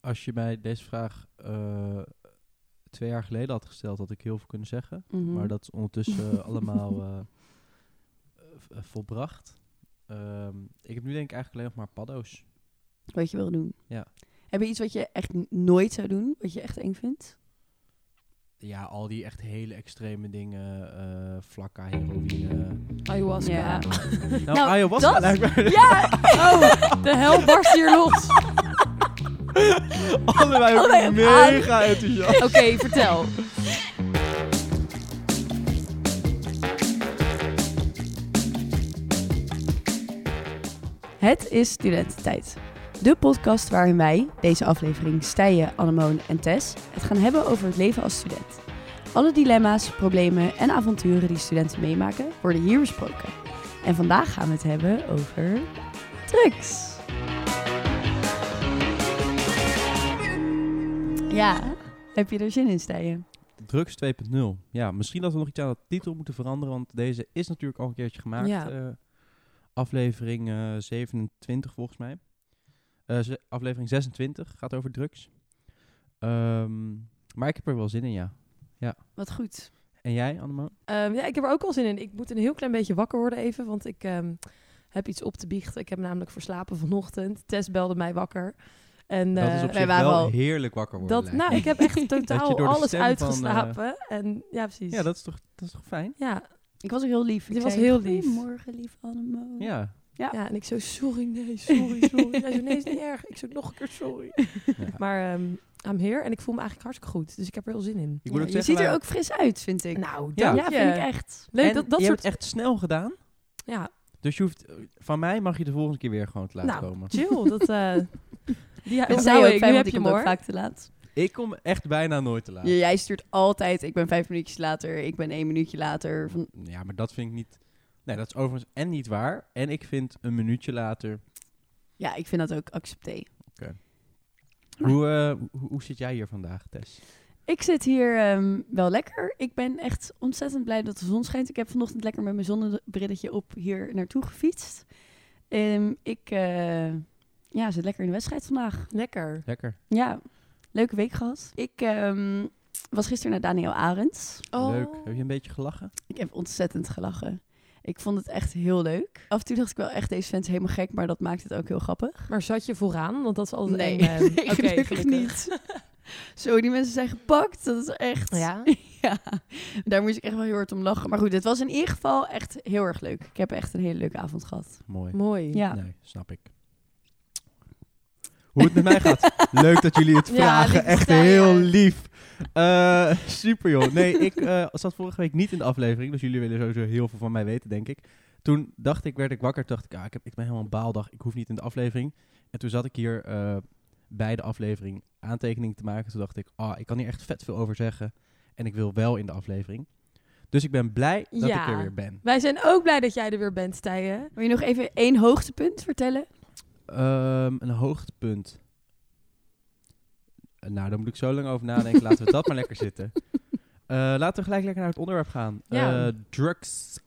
als je mij deze vraag eh, twee jaar geleden had gesteld, had ik heel veel kunnen zeggen. Mhm. Maar dat is ondertussen allemaal eh, v- eh, volbracht. Ehm, ik heb nu denk ik eigenlijk alleen nog maar paddo's. Wat je wil doen. Ja. Heb je iets wat je echt nooit zou doen? Wat je echt eng vindt? Ja, al die echt hele extreme dingen. eh vlakka, heroïne. Ayahuasca. Ja. Nou, Nou, ayahuasca dat- lijkt mij Ja! Oh, de hel barst hier los. allebei Allebei mega enthousiast. Oké, vertel. Het is studententijd. De podcast waarin wij, deze aflevering Stijen, Annemoon en Tess, het gaan hebben over het leven als student. Alle dilemma's, problemen en avonturen die studenten meemaken, worden hier besproken. En vandaag gaan we het hebben over drugs. Ja, heb je er zin in, Stijen? Drugs 2.0. Ja, misschien dat we nog iets aan de titel moeten veranderen, want deze is natuurlijk al een keertje gemaakt. Ja. eh, aflevering eh, 27 volgens mij. Eh, ze- aflevering 26 gaat over drugs. Ehm, maar ik heb er wel zin in, ja. Wat goed. En jij, Annema? Ehm, ja, ik heb er ook al zin in. Ik moet een heel klein beetje wakker worden even, want ik ehm, heb iets op te biechten. Ik heb namelijk verslapen vanochtend. Tess belde mij wakker. En, dat is eh, op wij zich waren wel al- heerlijk wakker worden. dat, nou, ik heb echt totaal alles van, uitgeslapen. en ja, precies. Ja, dat is, toch, dat is toch fijn? ja, Ik was ook heel lief. Ik Je was heel lief. Goedemorgen, lief Annemoon. Ja. Ja. ja, en ik zo, sorry, nee, sorry, sorry. Hij zo, nee, is niet erg. Ik zo, nog een keer sorry. ja. Maar ehm I'm here en ik voel me eigenlijk hartstikke goed. Dus ik heb er heel zin in. ik moet Ja, ook je zeggen, ziet er wij- ook fris uit, vind ik. Nou, Ja. ja, vind ik echt. Leuk, en dat, dat je soort... hebt echt snel gedaan. Ja, Dus je hoeft, van mij mag je de volgende keer weer gewoon te laten nou, komen. chill. Dat, eh die Dat zei ook ik. fijn, Nu want heb ik je hem kom ook vaak te laat. Ik kom echt bijna nooit te laat. Ja, jij stuurt altijd, ik ben vijf minuutjes later, ik ben één minuutje later. Van, Ja, maar dat vind ik niet... Nee, dat is overigens en niet waar. En ik vind een minuutje later... ja, ik vind dat ook accepté. Maar- Hoe, eh, hoe, hoe zit jij hier vandaag, Tess? Ik zit hier ehm, wel lekker. Ik ben echt ontzettend blij dat de zon schijnt. Ik heb vanochtend lekker met mijn zonnebrilletje op hier naartoe gefietst. Ehm, ik eh, ja, zit lekker in de wedstrijd vandaag. Lekker. Lekker. Ja, leuke week gehad. Ik ehm, was gisteren naar Daniel Arends. Oh. Leuk. Heb je een beetje gelachen? Ik heb ontzettend gelachen. Ik vond het echt heel leuk. Af en toe dacht ik wel echt, deze fans helemaal gek, maar dat maakt het ook heel grappig. Maar zat je vooraan? Want dat is altijd Nee, een... eh, nee, oké, gelukkig niet. Zo, die mensen zijn gepakt. Dat is echt... Ja? Ja, daar moest ik echt wel heel hard om lachen. Maar goed, het was in ieder geval echt heel erg leuk. Ik heb echt een hele leuke avond gehad. Mooi. Mooi. Ja. Nee, snap ik. Hoe het met mij gaat. Leuk dat jullie het Ja, vragen. Echt heel ja. lief. Eh, super joh. Nee, ik eh, zat vorige week niet in de aflevering. Dus jullie willen sowieso heel veel van mij weten, denk ik. Toen dacht ik, werd ik wakker. Dacht ik, ah, ik, heb, ik ben helemaal een baaldag. Ik hoef niet in de aflevering. En toen zat ik hier eh, bij de aflevering aantekeningen te maken. Toen dacht ik, ah, ik kan hier echt vet veel over zeggen. En ik wil wel in de aflevering. Dus ik ben blij dat Ja. ik er weer ben. Wij zijn ook blij dat jij er weer bent, Stijen. Wil je nog even één hoogtepunt vertellen? Ehm, een hoogtepunt. Eh, Nou, daar moet ik zo lang over nadenken. Laten we dat maar lekker zitten. Eh, laten we gelijk lekker naar het onderwerp gaan. Ja. Eh, drugs.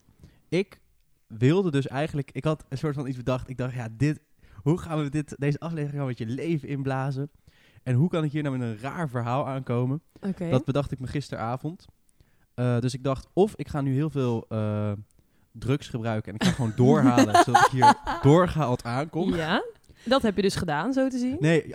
Ik wilde dus eigenlijk... Ik had een soort van iets bedacht. Ik dacht, ja, dit... Hoe gaan we dit, deze aflevering nou met je leven inblazen? En hoe kan ik hier nou met een raar verhaal aankomen? Dat bedacht ik me gisteravond. Dus ik dacht, of ik ga nu heel veel drugs gebruiken... en ik ga gewoon doorhalen, zodat ik hier doorgehaald aankom. Ja, dat heb je dus gedaan, zo te zien. Nee.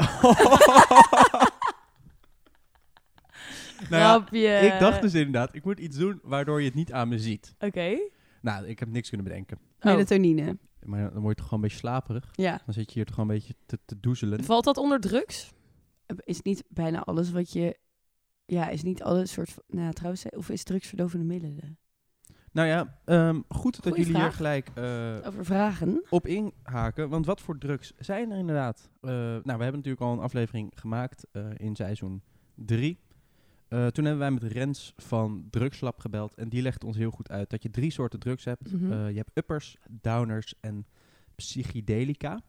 nou ja, ik dacht dus inderdaad, ik moet iets doen waardoor je het niet aan me ziet. Oké. Nou, ik heb niks kunnen bedenken. Oh. Melatonine. Maar dan word je toch gewoon een beetje slaperig. Ja. Dan zit je hier toch gewoon een beetje te, te doezelen. Valt dat onder drugs? Is niet bijna alles wat je... Ja, is niet alle soort... van- Nou, trouwens, of is drugs verdovende middelen? Nou ja, ehm, goed dat Goeie jullie hier gelijk eh, Over vragen. op inhaken. Want wat voor drugs zijn er inderdaad? Eh, nou, we hebben natuurlijk al een aflevering gemaakt eh, in seizoen 3. toen hebben wij met Rens van Drugslab gebeld. En die legt ons heel goed uit dat je drie soorten drugs hebt. Mhm. Je hebt uppers, downers en psychedelica.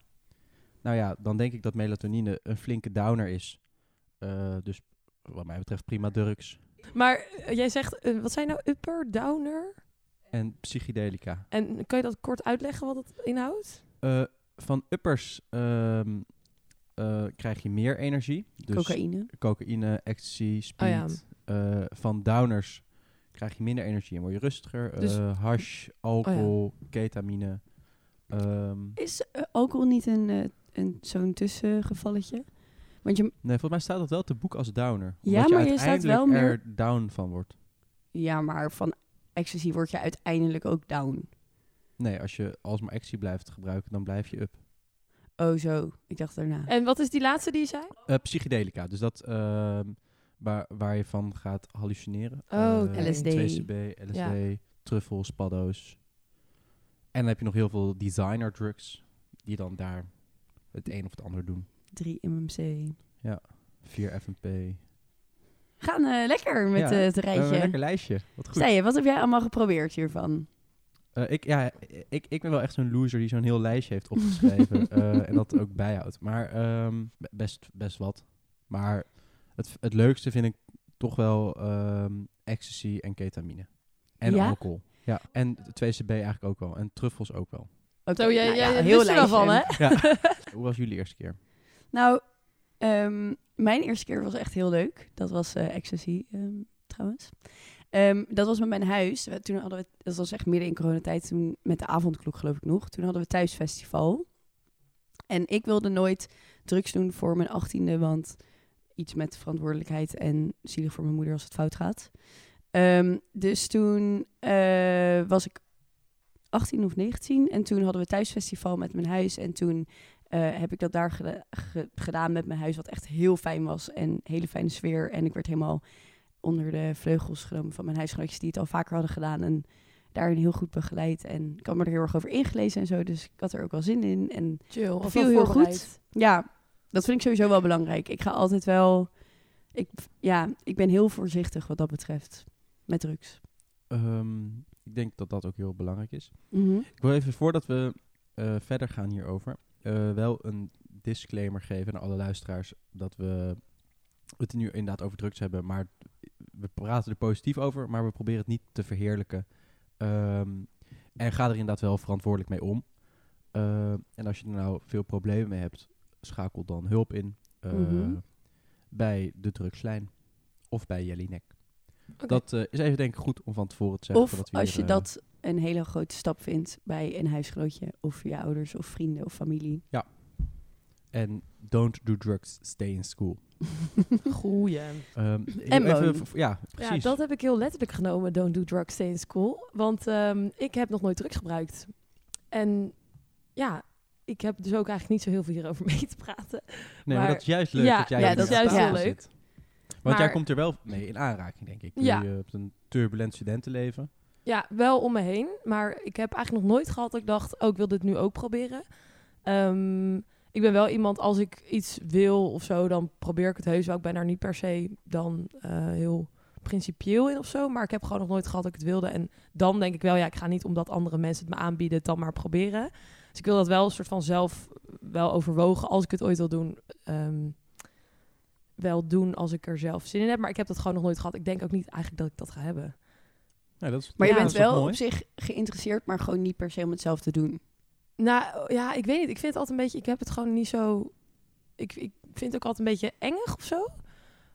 Nou ja, dan denk ik dat melatonine een flinke downer is. Dus wat mij betreft prima drugs. Maar jij zegt, wat zijn nou upper, downer? En psychedelica. En kan je dat kort uitleggen wat het inhoudt? Eh, van uppers ehm, eh, krijg je meer energie. Dus Cocaïne. cocaïne, ecstasy, speed. ja. Eh, van downers krijg je minder energie en word je rustiger. Dus- Eh, hash, alcohol, ketamine. Ehm, Is alcohol niet een, een, zo'n tussengevalletje? Want je, nee, volgens mij staat dat wel te boek als downer. Ja, Omdat maar je je staat uiteindelijk wel meer- er down van wordt. ja, maar van ecstasy word je uiteindelijk ook down. Nee, als je alsmaar ecstasy blijft gebruiken, dan blijf je up. Oh, zo. Ik dacht daarna. En wat is die laatste die je zei? Eh, psychedelica, dus dat ehm, waar, waar je van gaat hallucineren. Oh, Eh. LSD. 2CB, LSD, Ja. truffels, paddo's. En dan heb je nog heel veel designer drugs, die dan daar het een of het ander doen. 3 MMC. 4 FNP. Gaan eh, lekker met Ja, eh, het Eh, een rijtje. lekker lijstje, wat goed. Stijn, wat heb jij allemaal geprobeerd hiervan? Eh, ik, ja, ik, ik ben wel echt zo'n loser die zo'n heel lijstje heeft opgeschreven eh, en dat ook bijhoudt. Maar ehm, be- best, best wat. Maar het, het leukste vind ik toch wel ehm, ecstasy en ketamine. En Ja? alcohol. Ja, en de 2CB eigenlijk ook wel. En truffels ook wel. Zo, jij, nou jij ja, er wel van, hè? lijstje. Hoe was jullie eerste keer? Nou, ehm, mijn eerste keer was echt heel leuk. Dat was eh ecstasy, ehm, trouwens. Ehm, dat was met mijn huis. Toen hadden we, dat was echt midden in coronatijd, toen met de avondklok geloof ik nog. Toen hadden we thuisfestival. En ik wilde nooit drugs doen voor mijn achttiende, want iets met verantwoordelijkheid en zielig voor mijn moeder als het fout gaat. Dus toen eh, was ik 18 of 19 en toen hadden we thuisfestival met mijn huis. En toen eh, heb ik dat daar geda- ge- gedaan met mijn huis, wat echt heel fijn was en een hele fijne sfeer. En ik werd helemaal onder de vleugels genomen van mijn huisgenootjes die het al vaker hadden gedaan en daarin heel goed begeleid. En ik had me er heel erg over ingelezen en zo, dus ik had er ook wel zin in. En Chill. Viel heel voorbereid. ja, dat vind ik sowieso wel belangrijk. Ik ga altijd wel, ik, ja, ik ben heel voorzichtig wat dat betreft met drugs. Ehm, ik denk dat dat ook heel belangrijk is. Mhm. Ik wil even, voordat we eh, verder gaan hierover, eh, wel een disclaimer geven aan alle luisteraars dat we het nu inderdaad over drugs hebben, maar we praten er positief over, maar we proberen het niet te verheerlijken. Ehm, en ga er inderdaad wel verantwoordelijk mee om. Eh, en als je er nou veel problemen mee hebt, schakel dan hulp in eh, Mhm. bij de drugslijn of bij Jellinek. Oké. Dat eh, is even denk ik goed om van tevoren te zeggen. Of voordat we als je dat een hele grote stap vindt bij een huisgenootje of je ouders of vrienden of familie. En don't do drugs, stay in school. Goeie. Ehm, En even, ja, Ja, precies. dat heb ik heel letterlijk genomen. Don't do drugs, stay in school. Want ehm, ik heb nog nooit drugs gebruikt. En ja, ik heb dus ook eigenlijk niet zo heel veel hierover mee te praten. nee, maar, maar- dat is juist leuk Ja, dat jij ja, dat is juist heel leuk. zit. Want jij komt er wel mee in aanraking, denk ik. Ja. Je hebt een turbulent studentenleven. Ja, wel om me heen. Maar ik heb eigenlijk nog nooit gehad dat ik dacht, oh, ik wil dit nu ook proberen. Ehm, ik ben wel iemand, als ik iets wil of zo, dan probeer ik het heus wel. Ik ben daar niet per se dan eh, heel principieel in of zo. Maar ik heb gewoon nog nooit gehad dat ik het wilde. En dan denk ik wel, ja, ik ga niet omdat andere mensen het me aanbieden, het dan maar proberen. Dus ik wil dat wel een soort van zelf wel overwogen, als ik het ooit wil doen. ehm, wel doen als ik er zelf zin in heb. Maar ik heb dat gewoon nog nooit gehad. Ik denk ook niet eigenlijk dat ik dat ga hebben. Ja, dat is, Maar je bent wel mooi? op zich geïnteresseerd, maar gewoon niet per se om het zelf te doen. Nou ja, ik weet niet. Ik vind het altijd een beetje. Ik heb het gewoon niet zo. Ik, ik vind het ook altijd een beetje engig of zo.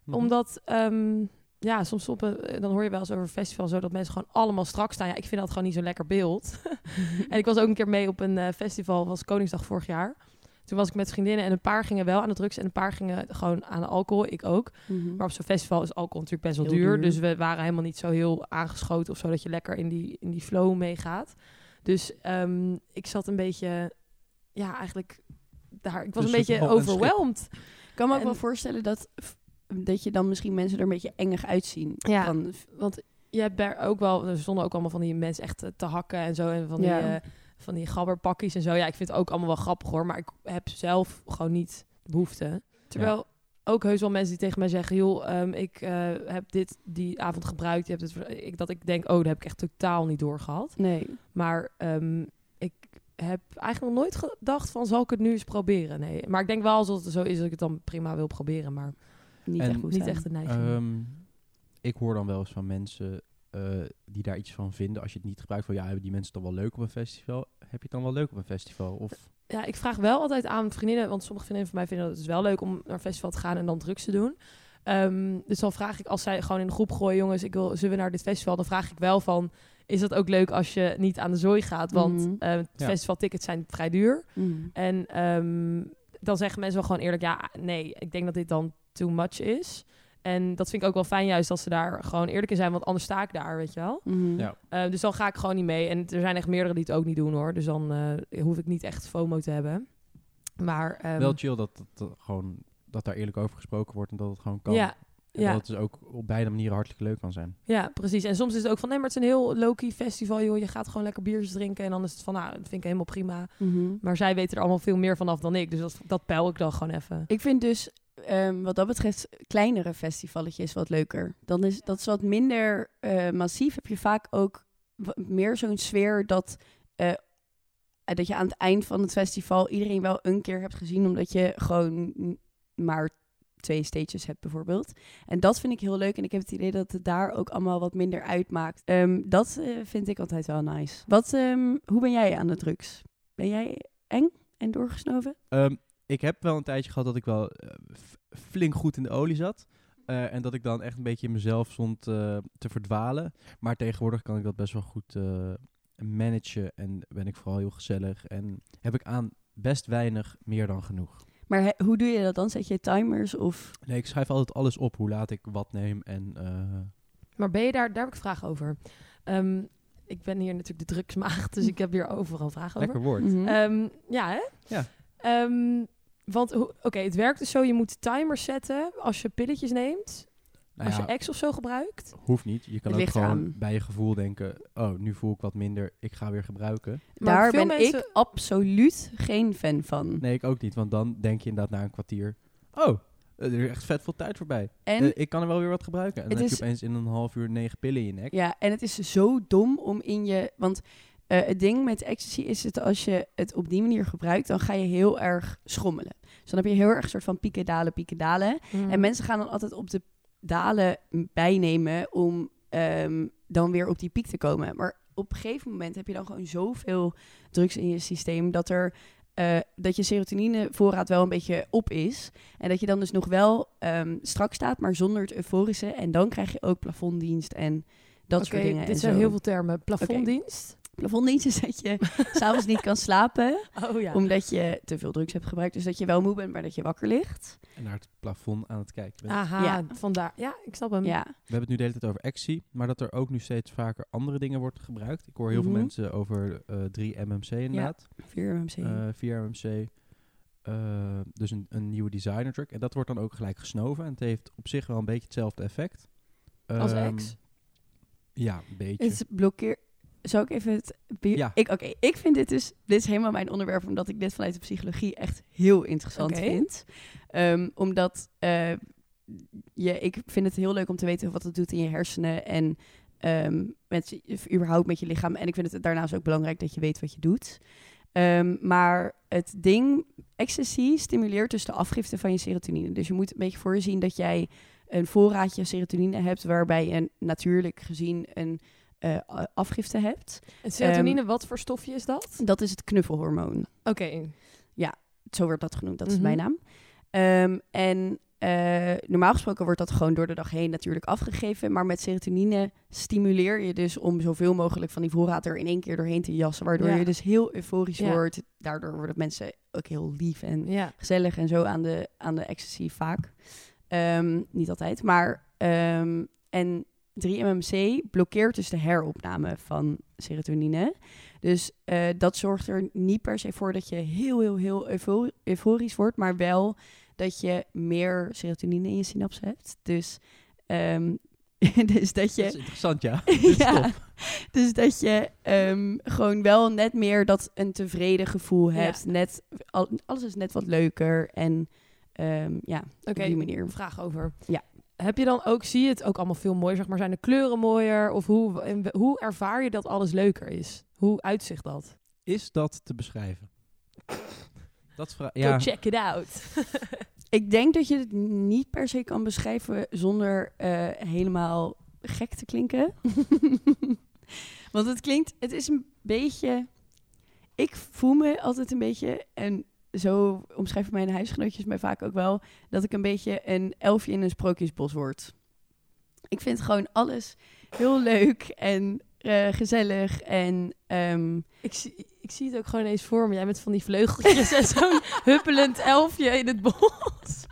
Mhm. Omdat. ehm, ja, soms op een, dan hoor je wel eens over een festival zo dat mensen gewoon allemaal strak staan. Ja, ik vind dat gewoon niet zo'n lekker beeld. en ik was ook een keer mee op een eh, festival, was Koningsdag vorig jaar. Toen was ik met vriendinnen en een paar gingen wel aan de drugs en een paar gingen gewoon aan de alcohol. Ik ook. Mhm. Maar op zo'n festival is alcohol natuurlijk best wel duur, duur. Dus we waren helemaal niet zo heel aangeschoten of zo dat je lekker in die, in die flow meegaat. Dus ehm, ik zat een beetje, ja, eigenlijk daar. Ik was Dus een beetje een overwhelmed. Ik kan me ook En- wel voorstellen dat, dat je dan misschien mensen er een beetje engig uitzien. Ja. Want je hebt daar ook wel, er stonden ook allemaal van die mensen echt te- te hakken en zo. En van die, Ja. eh, van die gabberpakjes en zo. Ja, ik vind het ook allemaal wel grappig hoor. Maar ik heb zelf gewoon niet de behoefte. Terwijl ook heus wel mensen die tegen mij zeggen... joh, ehm, ik eh, heb dit die avond gebruikt. Je hebt het, ik, dat ik denk, oh, dat heb ik echt totaal niet doorgehad. nee. Maar ehm, ik heb eigenlijk nog nooit gedacht van... zal ik het nu eens proberen? Nee. Maar ik denk wel als het zo is dat ik het dan prima wil proberen. Maar Niet En echt goed niet zijn. echt een neiging. Ehm, ik hoor dan wel eens van mensen eh, die daar iets van vinden. Als je het niet gebruikt, van ja, hebben die mensen dan wel leuk op een festival? Heb je het dan wel leuk op een festival? Of Ja, ik vraag wel altijd aan vriendinnen, want sommige vriendinnen van mij vinden dat het wel leuk om naar een festival te gaan en dan drugs te doen. Ehm, dus dan vraag ik, als zij gewoon in de groep gooien, jongens, ik wil, zullen we naar dit festival? Dan vraag ik wel van, is dat ook leuk als je niet aan de zooi gaat? Want Mhm. eh, Ja. festivaltickets zijn vrij duur. Mm. En ehm, dan zeggen mensen wel gewoon eerlijk, ja, nee, ik denk dat dit dan too much is. En dat vind ik ook wel fijn juist als ze daar gewoon eerlijk in zijn, want anders sta ik daar, weet je wel. Mhm. Ja. Eh, dus dan ga ik gewoon niet mee. En er zijn echt meerdere die het ook niet doen hoor. Dus dan eh, hoef ik niet echt FOMO te hebben. Maar ehm, Wel chill dat, dat, dat gewoon, dat daar eerlijk over gesproken wordt en dat het gewoon kan. ja, En ja. dat het dus ook op beide manieren hartstikke leuk kan zijn. ja, precies. En soms is het ook van nee, maar het is een heel low-key festival. Joh. Je gaat gewoon lekker biertjes drinken. En dan is het van nou, dat vind ik helemaal prima. Mhm. Maar zij weten er allemaal veel meer vanaf dan ik. Dus dat, dat peil ik dan gewoon even. Ik vind dus, ehm, wat dat betreft, kleinere festivalletjes wat leuker. Dan is dat is wat minder eh, massief. Heb je vaak ook meer zo'n sfeer dat, eh, dat je aan het eind van het festival iedereen wel een keer hebt gezien, omdat je gewoon maar twee stages hebt bijvoorbeeld. En dat vind ik heel leuk en ik heb het idee dat het daar ook allemaal wat minder uitmaakt. Ehm, dat eh, vind ik altijd wel nice. Wat, ehm, hoe ben jij aan de drugs? Ben jij eng en doorgesnoven? Ehm, ik heb wel een tijdje gehad dat ik wel eh, flink goed in de olie zat. Eh, en dat ik dan echt een beetje in mezelf stond eh, te verdwalen. Maar tegenwoordig kan ik dat best wel goed eh, managen. En ben ik vooral heel gezellig. En heb ik aan best weinig meer dan genoeg. Maar he- hoe doe je dat dan? Zet je timers of... Nee, ik schrijf altijd alles op. Hoe laat ik wat neem. En eh, Maar ben je daar, daar heb ik vraag over. Ehm, ik ben hier natuurlijk de drugsmaagd, dus ik heb hier overal vragen over. lekker woord. Mhm. Ehm, ja, hè? Ja. Ehm, want oké, het werkt dus zo. Je moet timers zetten als je pilletjes neemt. Nou als ja, je X of zo gebruikt. hoeft niet. Je kan ook gewoon bij je gevoel denken... Oh, nu voel ik wat minder. Ik ga weer gebruiken. Maar Daar veel ben mensen- ik absoluut geen fan van. Nee, ik ook niet. Want dan denk je inderdaad na een kwartier... Oh, er is echt vet veel tijd voorbij. En, Eh, ik kan er wel weer wat gebruiken. En dan heb is- je opeens in een half uur negen pillen in je nek. ja, en het is zo dom om in je... Want eh, het ding met ecstasy is het als je het op die manier gebruikt... dan ga je heel erg schommelen. Dus dan heb je heel erg een soort van pieken, dalen, pieken, dalen. Mm. En mensen gaan dan altijd op de dalen bijnemen om ehm, dan weer op die piek te komen. Maar op een gegeven moment heb je dan gewoon zoveel drugs in je systeem dat er eh, dat je serotoninevoorraad wel een beetje op is. En dat je dan dus nog wel ehm, strak staat, maar zonder het euforische. En dan krijg je ook plafonddienst en dat soort dingen. dit zijn heel veel termen. Plafonddienst. Plafonddienst is dat je s'avonds niet kan slapen, Oh ja. omdat je te veel drugs hebt gebruikt. Dus dat je wel moe bent, maar dat je wakker ligt. En naar het plafond aan het kijken bent. Aha, Ja. vandaar. Ja, ik snap hem. Ja, We hebben het nu de hele tijd over ecstasy. Maar dat er ook nu steeds vaker andere dingen wordt gebruikt. Ik hoor heel Mhm. veel mensen over eh 3-MMC inderdaad. 4 MMC. Eh 4-MMC. eh, dus een, een nieuwe designer drug. En dat wordt dan ook gelijk gesnoven. En het heeft op zich wel een beetje hetzelfde effect. Als Ehm, X. Ja, een beetje. Het blokkeer. Zou ik even het. Ja. Ik, Oké, ik vind dit dus. Dit is helemaal mijn onderwerp, omdat ik dit vanuit de psychologie echt heel interessant vind. Ehm, omdat eh, je, ik vind het heel leuk om te weten wat het doet in je hersenen en ehm, met, überhaupt met je lichaam. En ik vind het daarnaast ook belangrijk dat je weet wat je doet. Ehm, maar het ding, ecstasy stimuleert dus de afgifte van je serotonine. Dus je moet een beetje voor je zien dat jij een voorraadje serotonine hebt, waarbij je natuurlijk gezien een eh, afgifte hebt. En serotonine, Ehm, wat voor stofje is dat? Dat is het knuffelhormoon. Oké. Zo wordt dat genoemd, dat is Mhm. mijn naam. Ehm, en eh, normaal gesproken wordt dat gewoon door de dag heen natuurlijk afgegeven. Maar met serotonine stimuleer je dus om zoveel mogelijk van die voorraad er in één keer doorheen te jassen. Waardoor Ja. je dus heel euforisch Ja. wordt. Daardoor worden mensen ook heel lief en Ja. gezellig en zo aan de, aan de ecstasy vaak. Ehm, niet altijd, maar... en 3-MMC blokkeert dus de heropname van serotonine. Dus eh, dat zorgt er niet per se voor dat je heel, heel, heel eufo- euforisch wordt, maar wel dat je meer serotonine in je synapsen hebt. Dus, ehm, dus dat Dat is je... interessant, ja. Ja, dus dat je ehm, gewoon wel net meer dat een tevreden gevoel Ja. hebt. Net, al- alles is net wat leuker en ehm, ja, Oké, op die manier. een vraag over. Ja. Heb je dan ook, zie je het ook allemaal veel mooier, zeg maar, zijn de kleuren mooier? Of hoe, hoe ervaar je dat alles leuker is? Hoe uitzicht dat? Is dat te beschrijven? Dat vra- Go ja, check it out. Ik denk dat je het niet per se kan beschrijven zonder eh, helemaal gek te klinken. Want het klinkt, het is een beetje. ik voel me altijd een beetje, en zo omschrijven mijn huisgenootjes mij vaak ook wel, dat ik een beetje een elfje in een sprookjesbos word. Ik vind gewoon alles heel leuk en eh, gezellig en ehm, Ik zie, ik zie het ook gewoon eens voor me. Jij met van die vleugeltjes en zo'n huppelend elfje in het bos.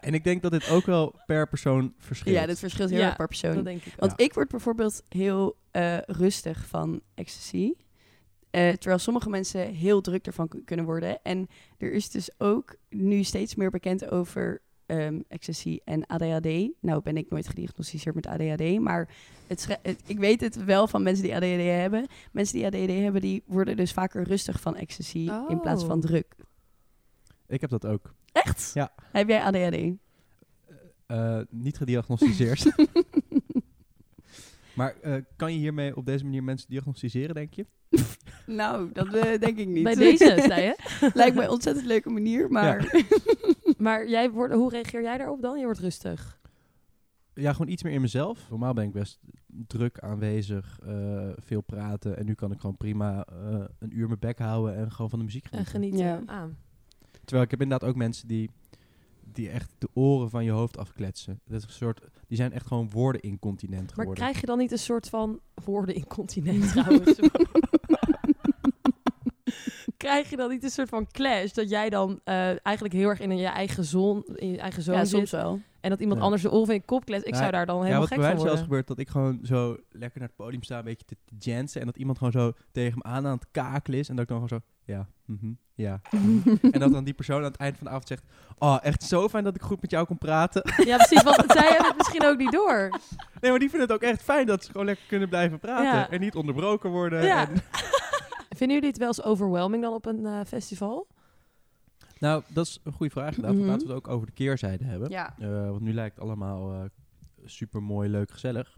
En ik denk dat dit ook wel per persoon verschilt. ja, dat verschilt heel Ja, erg per persoon. Dat denk ik. Want Ja. ik word bijvoorbeeld heel eh, rustig van ecstasy. Eh, terwijl sommige mensen heel druk ervan kunnen worden. En er is dus ook nu steeds meer bekend over ehm, ecstasy en ADHD. Nou ben ik nooit gediagnosticeerd met ADHD, maar het ik weet het wel van mensen die ADHD hebben. Mensen die ADHD hebben, die worden dus vaker rustig van ecstasy in plaats van Oh. druk. Ik heb dat ook. Echt? Ja. Heb jij ADHD? Eh, niet gediagnosticeerd. maar eh, kan je hiermee op deze manier mensen diagnosticeren, denk je? Nou, dat eh, denk ik niet. Bij deze, zei je. Lijkt mij een ontzettend leuke manier, maar... Maar jij wordt, hoe reageer jij daarop dan? Je wordt rustig. Ja, gewoon iets meer in mezelf. Normaal ben ik best druk aanwezig, eh, veel praten. En nu kan ik gewoon prima eh, een uur mijn bek houden en gewoon van de muziek En genieten. genieten. Ja. Ah. Terwijl ik heb inderdaad ook mensen die, die echt de oren van je hoofd afkletsen. Dat is een soort, die zijn echt gewoon woordenincontinent Maar geworden. krijg je dan niet een soort van woordenincontinent trouwens? krijg je dan niet een soort van clash dat jij dan eh, eigenlijk heel erg in je eigen zon, in je eigen zone Ja, zit soms wel. En dat iemand Ja. anders de oren van je kop kletst? Ik zou daar dan ja, helemaal wat gek bij mij van zelfs worden. gebeurt, dat ik gewoon zo lekker naar het podium sta, een beetje te, te jansen. En dat iemand gewoon zo tegen me aan aan het kakelen is. En dat ik dan gewoon zo, ja, mhm, ja. en dat dan die persoon aan het eind van de avond zegt, oh, echt zo fijn dat ik goed met jou kon praten. Ja, precies, want zij hebben het misschien ook niet door. nee, maar die vinden het ook echt fijn dat ze gewoon lekker kunnen blijven praten. Ja. En niet onderbroken worden. En, Vinden jullie het wel eens overwhelming dan op een eh, festival? Nou, dat is een goede vraag Mhm. Laten we het ook over de keerzijde hebben. Ja. Eh, want nu lijkt het allemaal eh super mooi, leuk, gezellig.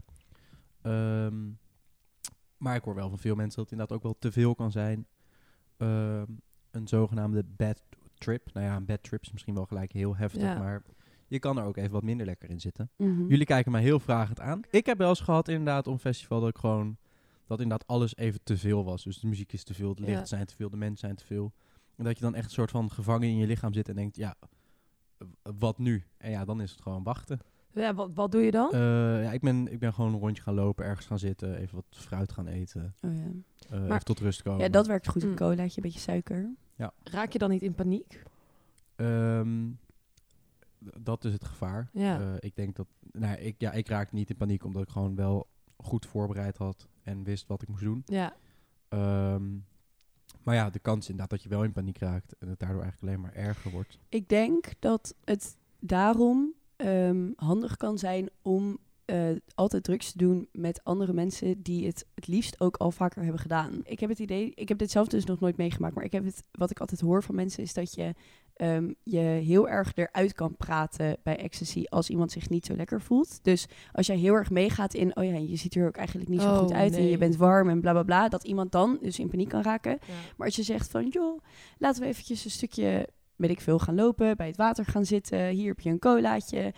Ehm, maar ik hoor wel van veel mensen dat het inderdaad ook wel te veel kan zijn. Ehm, een zogenaamde bad trip. Nou ja, een bad trip is misschien wel gelijk heel heftig, Ja. maar je kan er ook even wat minder lekker in zitten. Mhm. Jullie kijken mij heel vragend aan. Ik heb wel eens gehad inderdaad een festival dat ik gewoon... dat inderdaad alles even te veel was. Dus de muziek is te veel, de lichten Ja. zijn te veel, de mensen zijn te veel. En dat je dan echt een soort van gevangen in je lichaam zit en denkt, ja, wat nu? En ja, dan is het gewoon wachten. Ja, wat, wat doe je dan? Eh, ja, ik ben, ik ben gewoon een rondje gaan lopen, ergens gaan zitten, even wat fruit gaan eten, Oh, ja. eh, Maar- even tot rust komen. ja, dat werkt goed. Een Mm. colaatje, een beetje suiker. Raak je dan niet in paniek? Ehm, dat is het gevaar. Ja. Eh, ik denk dat, nou, ik, ja, ik raakte niet in paniek omdat ik gewoon wel goed voorbereid had en wist wat ik moest doen. Ja. Ehm, maar ja, de kans inderdaad dat je wel in paniek raakt en het daardoor eigenlijk alleen maar erger wordt. Ik denk dat het daarom ehm, handig kan zijn om eh, altijd drugs te doen met andere mensen die het het liefst ook al vaker hebben gedaan. Ik heb het idee, ik heb dit zelf dus nog nooit meegemaakt, maar ik heb het, wat ik altijd hoor van mensen is dat je ehm, je heel erg eruit kan praten bij ecstasy als iemand zich niet zo lekker voelt. Dus als jij heel erg meegaat in, oh ja, je ziet er ook eigenlijk niet zo Oh, goed uit en je bent warm en bla bla bla, dat iemand dan dus in paniek kan raken. ja. Maar als je zegt van, joh, laten we eventjes een stukje, weet ik veel, gaan lopen, bij het water gaan zitten. Hier heb je een colaatje.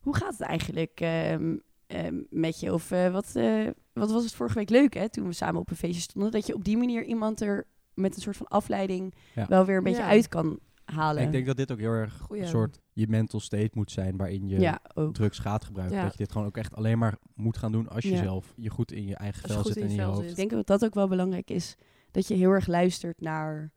Hoe gaat het eigenlijk ehm, ehm, met je? Of eh, wat, eh, wat was het vorige week leuk, hè, toen we samen op een feestje stonden? Dat je op die manier iemand er met een soort van afleiding Ja. wel weer een beetje Ja. uit kan halen. Ik denk dat dit ook heel erg Goeie. een soort je mental state moet zijn waarin je ja, ook. drugs gaat gebruiken. Ja. Dat je dit gewoon ook echt alleen maar moet gaan doen als je Ja. zelf je goed in je eigen vel zit in en in je hoofd. zit. Ik denk dat dat ook wel belangrijk is. Dat je heel erg luistert naar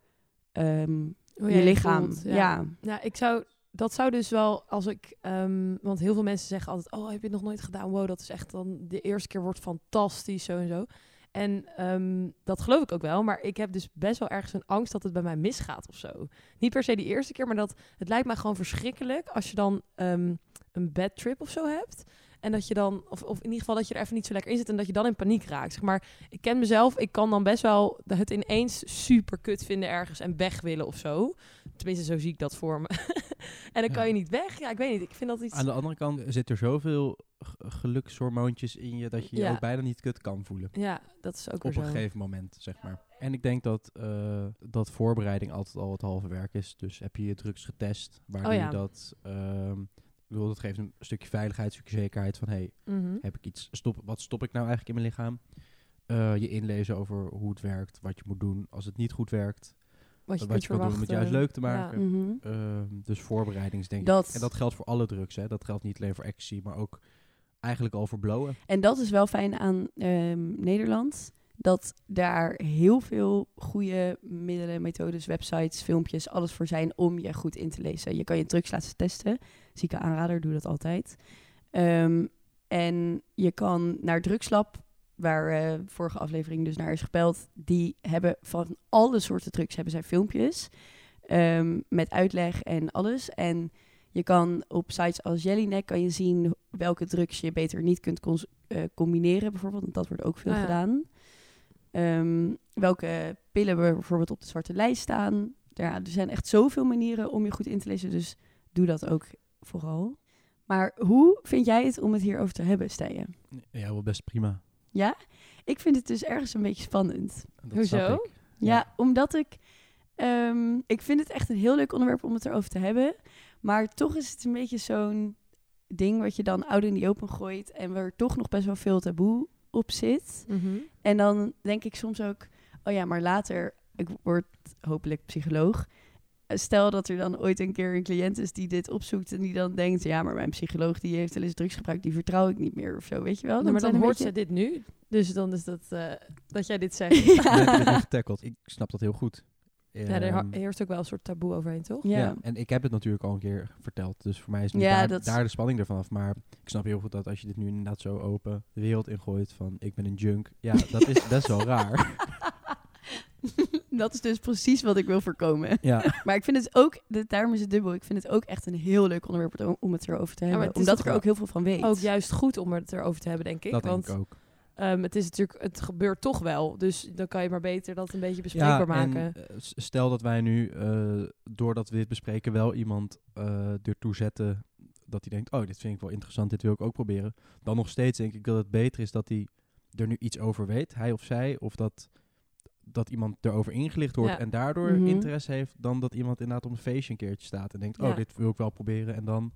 ehm, Hoe je lichaam. voelt, ja. Ja, ik zou, dat zou dus wel als ik, ehm, want heel veel mensen zeggen altijd, oh, heb je het nog nooit gedaan? Wow, dat is echt dan de eerste keer wordt fantastisch, zo en zo. En ehm, dat geloof ik ook wel, maar ik heb dus best wel ergens een angst dat het bij mij misgaat of zo. Niet per se die eerste keer, maar dat het lijkt mij gewoon verschrikkelijk als je dan ehm, een bad trip of zo hebt. En dat je dan, of, of in ieder geval dat je er even niet zo lekker in zit en dat je dan in paniek raakt. Zeg maar, ik ken mezelf, ik kan dan best wel het ineens super kut vinden ergens en weg willen of zo. Tenminste, zo zie ik dat voor me. en dan Ja. kan je niet weg. Ja, ik weet niet. Ik vind dat iets. Aan de andere kant zit er zoveel gelukshormoontjes in je dat je je Ja. ook bijna niet kut kan voelen. Ja, dat is ook Op een zo. gegeven moment, zeg maar. En ik denk dat, eh, dat voorbereiding altijd al het halve werk is. Dus heb je je drugs getest, waar Oh ja. je dat? Ehm, ik bedoel, dat geeft een stukje veiligheid, een stukje zekerheid van... hey, Mhm. heb ik iets, stop, wat stop ik nou eigenlijk in mijn lichaam? eh, je inlezen over hoe het werkt, wat je moet doen als het niet goed werkt. Wat je, wat je kan doen om het juist leuk te Ja. maken. Mhm. Ehm, dus voorbereidingsdenk Dat- ik. En dat geldt voor alle drugs. Hè. Dat geldt niet alleen voor ecstasy, maar ook eigenlijk al. En dat is wel fijn aan ehm, Nederland. Dat daar heel veel goede middelen, methodes, websites, filmpjes, alles voor zijn om je goed in te lezen. Je kan je drugs laten testen. Zieke aanrader, doe dat altijd. Ehm, en je kan naar Drugslab, waar eh, vorige aflevering dus naar is gepeld. Die hebben van alle soorten drugs hebben zij filmpjes. ehm, met uitleg en alles. En je kan op sites als Jellyneck kan je zien welke drugs je beter niet kunt cons- eh, combineren, bijvoorbeeld. Want dat wordt ook veel Ah, ja. gedaan. Ehm, welke pillen we bijvoorbeeld op de zwarte lijst staan. Ja, er zijn echt zoveel manieren om je goed in te lezen. Dus doe dat ook vooral. Maar hoe vind jij het om het hierover te hebben, Stijen? Ja, wel best prima. Ja? Ik vind het dus ergens een beetje spannend. Dat Hoezo? Ja, omdat ik... ehm, ik vind het echt een heel leuk onderwerp om het erover te hebben. Maar toch is het een beetje zo'n ding wat je dan oud in die open gooit... en waar toch nog best wel veel taboe op zit. Mhm. En dan denk ik soms ook... oh ja, maar later... ik word hopelijk psycholoog... Stel dat er dan ooit een keer een cliënt is die dit opzoekt en die dan denkt, ja, maar mijn psycholoog die heeft wel eens drugs gebruikt, die vertrouw ik niet meer of zo, weet je wel? Maar dan hoort beetje- ze dit nu. Dus dan is dat eh, dat jij dit zegt. Getackeld. Ik snap dat heel goed. Ja, er Ehm, heerst ook wel een soort taboe overheen, toch? Ja. Ja. en ik heb het natuurlijk al een keer verteld. Dus voor mij is nu Ja, daar, dat- daar de spanning ervan af. Maar ik snap heel goed dat als je dit nu inderdaad zo open de wereld ingooit van ik ben een junk. Ja, dat is best wel raar. dat is dus precies wat ik wil voorkomen. Ja, Maar ik vind het ook, de- daarom is het dubbel, ik vind het ook echt een heel leuk onderwerp om- om het erover te hebben. is omdat ik er ook heel veel van weet. Ook juist goed om het erover te hebben, denk ik. dat want denk ik ook. Ehm, het is natuurlijk, het gebeurt toch wel. Dus dan kan je maar beter dat een beetje bespreekbaar maken. En, eh, stel dat wij nu, eh, doordat we dit bespreken, wel iemand eh ertoe zetten dat hij denkt, oh, dit vind ik wel interessant, dit wil ik ook proberen. Dan nog steeds denk ik dat het beter is dat hij er nu iets over weet, hij of zij, of dat, dat iemand erover ingelicht wordt Ja. en daardoor Mhm. interesse heeft, dan dat iemand inderdaad op een feestje een keertje staat en denkt, oh, dit wil ik wel proberen. En dan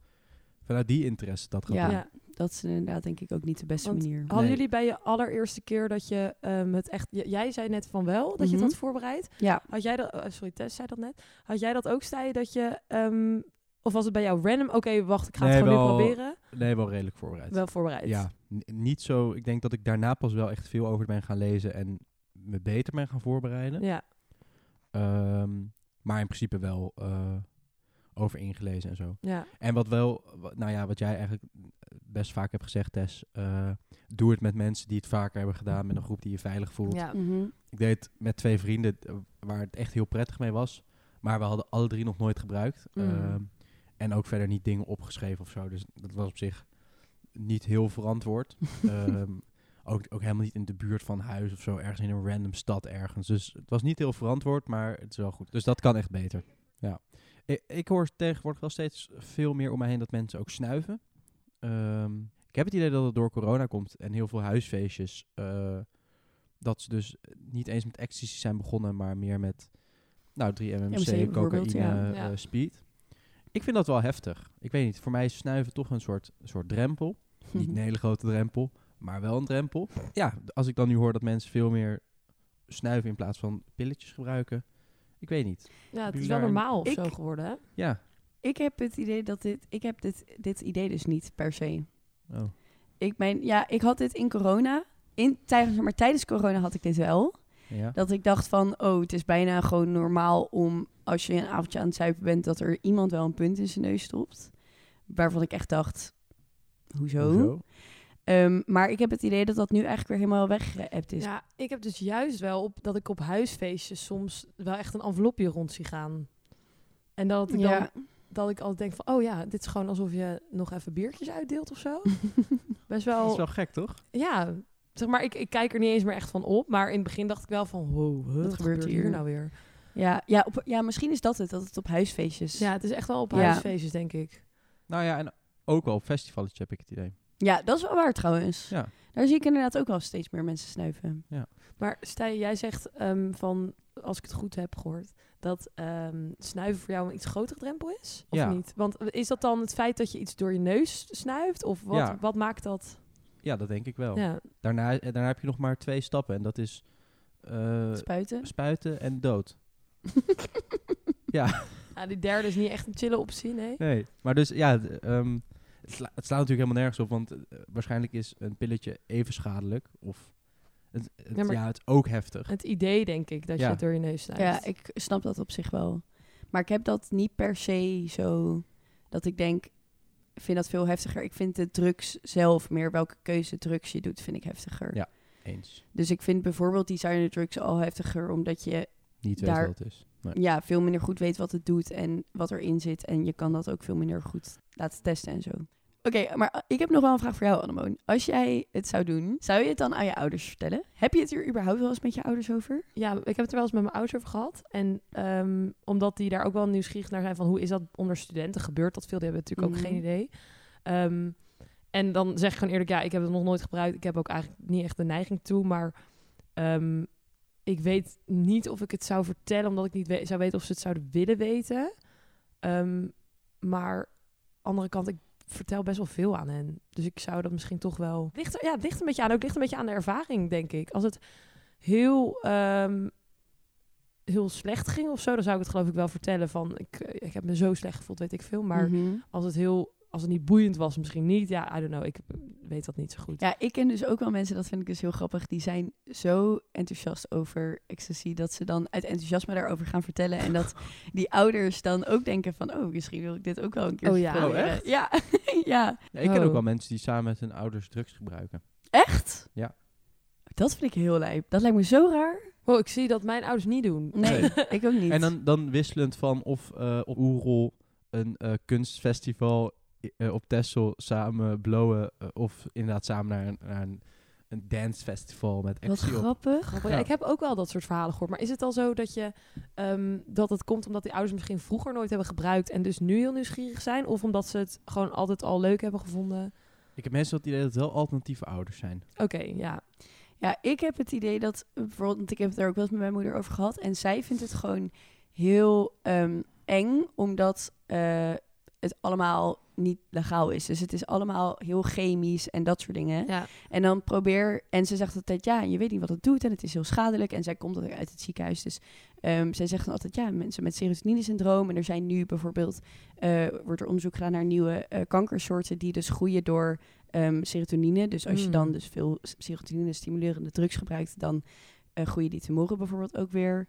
vanuit die interesse dat gaat Ja. doen. ja. dat is inderdaad denk ik ook niet de beste Want manier. Hadden Nee. jullie bij je allereerste keer dat je ehm, het echt... Jij zei net van wel, dat je Mhm. het had voorbereid. Ja, Had jij dat... eh, sorry, Tess zei dat net. Had jij dat ook, Stij, dat je... ehm, of was het bij jou random? Oké, wacht, ik ga Nee, het gewoon wel- nu proberen. Nee, wel redelijk voorbereid. Wel voorbereid. Ja, niet zo. Ik denk dat ik daarna pas wel echt veel over ben gaan lezen en me beter ben gaan voorbereiden. Ja. Ehm, maar in principe wel eh, over ingelezen en zo. Ja. En wat wel, nou ja, wat jij eigenlijk best vaak hebt gezegd, Tess. eh, doe het met mensen die het vaker hebben gedaan, met een groep die je veilig voelt. Ja. Mhm. Ik deed het met twee vrienden eh, waar het echt heel prettig mee was. Maar we hadden alle drie nog nooit gebruikt. Mm. Ehm, en ook verder niet dingen opgeschreven of zo. Dus dat was op zich niet heel verantwoord. Ehm, ook, ook helemaal niet in de buurt van huis of zo. Ergens in een random stad ergens. Dus het was niet heel verantwoord, maar het is wel goed. Dus dat kan echt beter. Ja. Ik, ik hoor tegenwoordig wel steeds veel meer om mij heen dat mensen ook snuiven. Ehm, ik heb het idee dat het door corona komt en heel veel huisfeestjes. eh, dat ze dus niet eens met ecstasy zijn begonnen, maar meer met nou, 3-MMC, MMC bijvoorbeeld, cocaïne, ja. Ja. eh, speed. Ik vind dat wel heftig. Ik weet niet, voor mij is snuiven toch een soort, soort drempel. Niet een hele grote drempel, maar wel een drempel. Ja, als ik dan nu hoor dat mensen veel meer snuiven in plaats van pilletjes gebruiken. Ik weet niet. ja, het is wel normaal of Ik- zo geworden, hè? Ja. Ik heb het idee dat dit, ik heb dit, dit idee dus niet per se. Oh. Ik mijn, ja, ik had dit in corona. In, tijdens, maar tijdens corona had ik dit wel. Ja. Dat ik dacht van, oh, het is bijna gewoon normaal om als je een avondje aan het zuipen bent, dat er iemand wel een punt in zijn neus stopt. Waarvan ik echt dacht, hoezo? Hoezo? Ehm, maar ik heb het idee dat dat nu eigenlijk weer helemaal weggeëpt is. Ja, ik heb dus juist wel op dat ik op huisfeestjes soms wel echt een envelopje rond zie gaan. En dat ik dan dat ik altijd denk van, oh ja, dit is gewoon alsof je nog even biertjes uitdeelt of zo. Best Dat wel, is wel gek, toch? ja. Zeg maar, ik, ik kijk er niet eens meer echt van op. Maar in het begin dacht ik wel van, wow, wat, gebeurt hier? hier? nou weer? Ja, ja, op, ja, misschien is dat het, dat het op huisfeestjes. Ja, het is echt wel op Ja. huisfeestjes, denk ik. Nou ja, en ook wel op festivals heb ik het idee. Ja, dat is wel waar trouwens. Ja. Daar zie ik inderdaad ook wel steeds meer mensen snuiven. Maar Stijn, jij zegt ehm, van, als ik het goed heb gehoord, dat ehm, snuiven voor jou een iets grotere drempel is? Of Ja. niet? Want is dat dan het feit dat je iets door je neus snuift? Of wat, Ja. wat maakt dat? Ja, dat denk ik wel. Ja. Daarna, eh, daarna heb je nog maar twee stappen. En dat is eh, Spuiten. spuiten en dood. ja, Ja, die derde is niet echt een chille optie, nee. nee. Maar dus ja, ehm, het, sla- het slaat natuurlijk helemaal nergens op. Want eh, waarschijnlijk is een pilletje even schadelijk. Of het, het, Ja, maar- ja, het ook heftig. Het idee, denk ik, dat je het door je neus snijdt. Ja, ik snap dat op zich wel. Maar ik heb dat niet per se zo dat ik denk, ik vind dat veel heftiger. Ik vind de drugs zelf, meer welke keuze drugs je doet, vind ik heftiger. Ja. Eens. Dus ik vind bijvoorbeeld designer drugs al heftiger, omdat je Niet weet Daar- wat het is. Nee. ja, veel minder goed weet wat het doet en wat erin zit. En je kan dat ook veel minder goed laten testen en zo. Oké, maar ik heb nog wel een vraag voor jou, Annemoon. Als jij het zou doen, zou je het dan aan je ouders vertellen? Heb je het hier überhaupt wel eens met je ouders over? Ja, ik heb het er wel eens met mijn ouders over gehad. En ehm, omdat die daar ook wel nieuwsgierig naar zijn van hoe is dat onder studenten? Gebeurt dat veel? Die hebben natuurlijk ook Mhm. geen idee. Ehm, en dan zeg ik gewoon eerlijk, ja, ik heb het nog nooit gebruikt. Ik heb ook eigenlijk niet echt de neiging toe. Maar ehm, ik weet niet of ik het zou vertellen, omdat ik niet we- zou weten of ze het zouden willen weten. Maar andere kant, ik vertel best wel veel aan hen. Dus ik zou dat misschien toch wel... Ligt ja, het ligt een beetje aan. Ook ligt een beetje aan de ervaring, denk ik. Als het heel, ehm, heel slecht ging of zo, dan zou ik het geloof ik wel vertellen van... Ik, eh, ik heb me zo slecht gevoeld, weet ik veel. Maar Mhm. als het heel... Als het niet boeiend was, misschien niet. Ja, I don't know. Ik weet dat niet zo goed. Ja, ik ken dus ook wel mensen, dat vind ik dus heel grappig, die zijn zo enthousiast over ecstasy, dat ze dan uit enthousiasme daarover gaan vertellen. En dat die ouders dan ook denken van, oh, misschien wil ik dit ook wel een keer Oh ja. proberen. Oh, echt? Ja, ja. Ja, ik ken ook Oh. wel mensen die samen met hun ouders drugs gebruiken. Echt? Ja. Dat vind ik heel lijp. Dat lijkt me zo raar. Wow, ik zie dat mijn ouders niet doen. Nee, Nee. ik ook niet. En dan, dan wisselend van of eh, op Oerol een eh, kunstfestival eh, op Texel samen blowen. eh, of inderdaad samen naar een, naar een, een dancefestival met Wat actie grappig. Grappig. Ja, Ja. ik heb ook wel dat soort verhalen gehoord. Maar is het al zo dat, je, ehm, dat het komt omdat die ouders misschien vroeger nooit hebben gebruikt en dus nu heel nieuwsgierig zijn? Of omdat ze het gewoon altijd al leuk hebben gevonden? Ik heb mensen het idee dat het wel alternatieve ouders zijn. Oké, ja. Ja, ik heb het idee dat, bijvoorbeeld, want ik heb het er ook wel eens met mijn moeder over gehad. En zij vindt het gewoon heel ehm, eng, omdat eh, het allemaal niet legaal is. Dus het is allemaal heel chemisch en dat soort dingen. ja. En dan probeer, en ze zegt altijd, ja, je weet niet wat het doet en het is heel schadelijk. En zij komt uit het ziekenhuis, dus ehm, zij zegt dan altijd, ja, mensen met serotonine-syndroom. En er zijn nu bijvoorbeeld, eh, wordt er onderzoek gedaan naar nieuwe eh, kankersoorten die dus groeien door ehm, serotonine. Dus als je Mm. dan dus veel serotonine-stimulerende drugs gebruikt, dan eh, groeien die tumoren bijvoorbeeld ook weer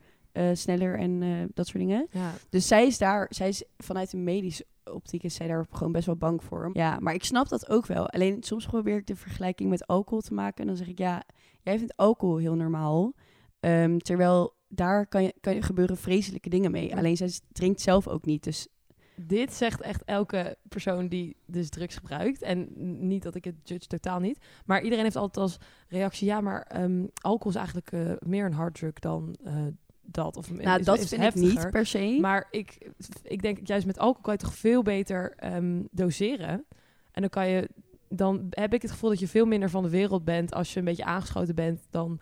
sneller en dat soort dingen. ja. Dus zij is daar, zij is vanuit een medische optiek is zij daar gewoon best wel bang voor. Ja, maar ik snap dat ook wel. Alleen soms probeer ik de vergelijking met alcohol te maken. En dan zeg ik, ja, jij vindt alcohol heel normaal. Ehm, terwijl daar kan je, kan je gebeuren vreselijke dingen mee. Alleen zij drinkt zelf ook niet. Dus Dit zegt echt elke persoon die dus drugs gebruikt. En niet dat ik het judge, totaal niet. Maar iedereen heeft altijd als reactie... ja, maar ehm, alcohol is eigenlijk eh, meer een harddrug dan eh, dat. Of nou, is- dat is vind ik heftiger. niet per se. Maar ik, ik denk juist met alcohol kan je toch veel beter ehm, doseren. En dan kan je... Dan heb ik het gevoel dat je veel minder van de wereld bent... als je een beetje aangeschoten bent dan...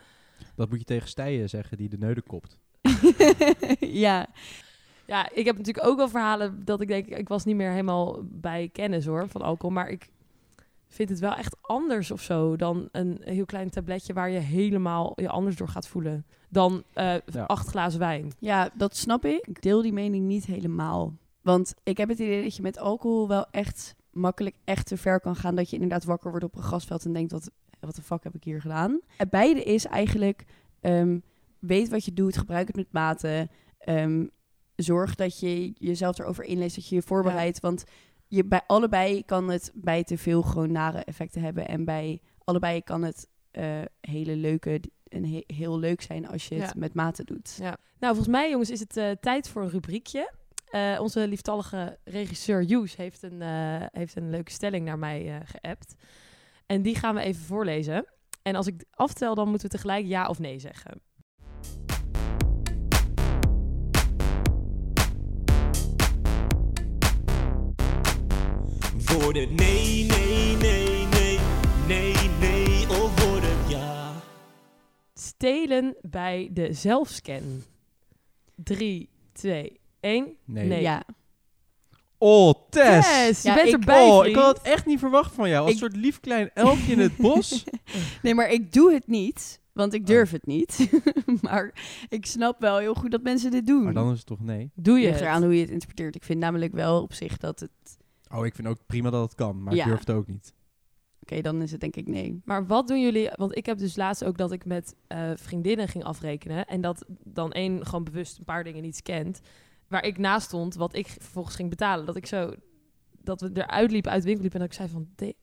Dat moet je tegen Stijen zeggen die de neuden kopt. ja, Ja, ik heb natuurlijk ook wel verhalen dat ik denk... ik was niet meer helemaal bij kennis hoor, van alcohol. Maar ik vind het wel echt anders of zo... dan een heel klein tabletje waar je helemaal je anders door gaat voelen. Dan eh, Ja. acht glazen wijn. ja, dat snap ik. Ik deel die mening niet helemaal. Want ik heb het idee dat je met alcohol wel echt makkelijk echt te ver kan gaan. Dat je inderdaad wakker wordt op een grasveld en denkt, wat, wat de fuck heb ik hier gedaan? Het beide is eigenlijk, ehm, weet wat je doet, gebruik het met mate. Ehm, zorg dat je jezelf erover inleest, dat je je voorbereidt. Want je, bij allebei kan het bij te veel gewoon nare effecten hebben. En bij allebei kan het eh, hele leuke, en he- heel leuk zijn als je het met mate doet. Ja. Nou, volgens mij, jongens, is het eh, tijd voor een rubriekje. Eh, onze lieftallige regisseur Joes heeft een, heeft een leuke stelling naar mij geappt. En die gaan we even voorlezen. En als ik aftel, dan moeten we tegelijk ja of nee zeggen. Nee, nee, nee, nee, nee, nee, of voor het ja. Stelen bij de zelfscan. 3, 2, 1. Nee. Nee. Ja. Oh, Tess! Yes, je Ja, bent ik- erbij, oh, ik had het echt niet verwacht van jou. Als Ik- soort lief klein elfje in het bos. Nee, maar ik doe het niet, want Oh. ik durf het niet. maar ik snap wel heel goed dat mensen dit doen. maar dan is het toch nee? Doe je ligt eraan hoe je het interpreteert. Ik vind namelijk wel op zich dat het... Oh, ik vind ook prima dat het kan, maar Ja. ik durf het ook niet. Oké, dan is het denk ik nee. Maar wat doen jullie? Want ik heb dus laatst ook dat ik met eh, vriendinnen ging afrekenen. En dat dan één gewoon bewust een paar dingen niet scant. Waar ik naast stond, wat ik vervolgens ging betalen. Dat ik zo... Dat we eruit liepen, uit de winkel liepen. En dat ik zei van... de-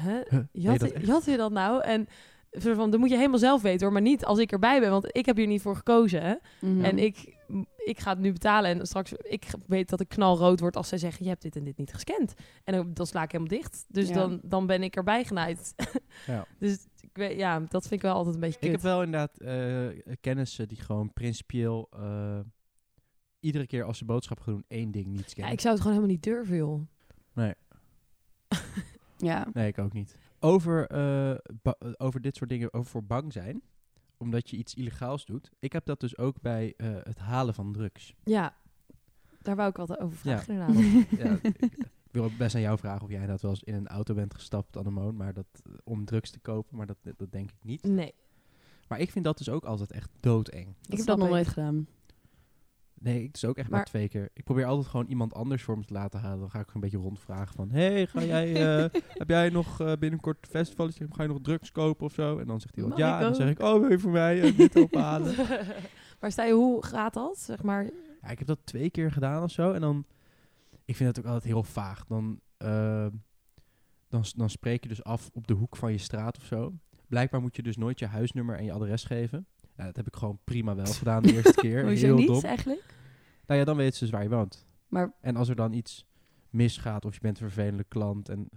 Hè? Huh, Jat, nee, dat jat je dat nou? En van, dat moet je helemaal zelf weten hoor. Maar niet als ik erbij ben. Want ik heb hier niet voor gekozen. Hè? Mhm. En ik, ik ga het nu betalen. En straks, ik weet dat ik knalrood word als zij zeggen: Je hebt dit en dit niet gescand. En dan, dan sla ik helemaal dicht. Dus Ja. dan, dan ben ik erbij genaaid. Ja. dus ik weet, ja, dat vind ik wel altijd een beetje Ik kut. heb wel inderdaad eh, kennissen die gewoon principieel eh, iedere keer als ze boodschap gaan doen één ding niet ja, scannen. ik zou het gewoon helemaal niet durven, joh. Ja. Nee, ik ook niet. Over, eh, over dit soort dingen, over voor bang zijn, omdat je iets illegaals doet. Ik heb dat dus ook bij eh, het halen van drugs. Ja, daar wou ik wat over vragen, Ja. inderdaad. ja, ik, wil ook best aan jou vragen of jij dat wel eens in een auto bent gestapt, Annemoon, maar dat, eh, om drugs te kopen, maar dat, dat denk ik niet. Nee. Maar ik vind dat dus ook altijd echt doodeng. ik heb dat nog nooit gedaan. Nee, ik dus ook echt maar, Maar- twee keer. Ik probeer altijd gewoon iemand anders voor me te laten halen. Dan ga ik een beetje rondvragen van... hey, ga jij, eh, heb jij nog eh, binnenkort een festivaletje? Ga je nog drugs kopen of zo? En dan zegt hij wel ja. En dan zeg ik, oh, wil je voor mij eh, dit ophalen? maar sta je, hoe gaat dat? Zeg maar, ja, ik heb dat twee keer gedaan of zo. En dan... Ik vind het ook altijd heel vaag. Dan, dan, dan spreek je dus af op de hoek van je straat of zo. Blijkbaar moet je dus nooit je huisnummer en je adres geven. Ja, dat heb ik gewoon prima wel gedaan de eerste keer. Hoezo heel niet dom. eigenlijk? Nou ja, dan weten ze dus waar je woont. Maar En als er dan iets misgaat of je bent een vervelende klant en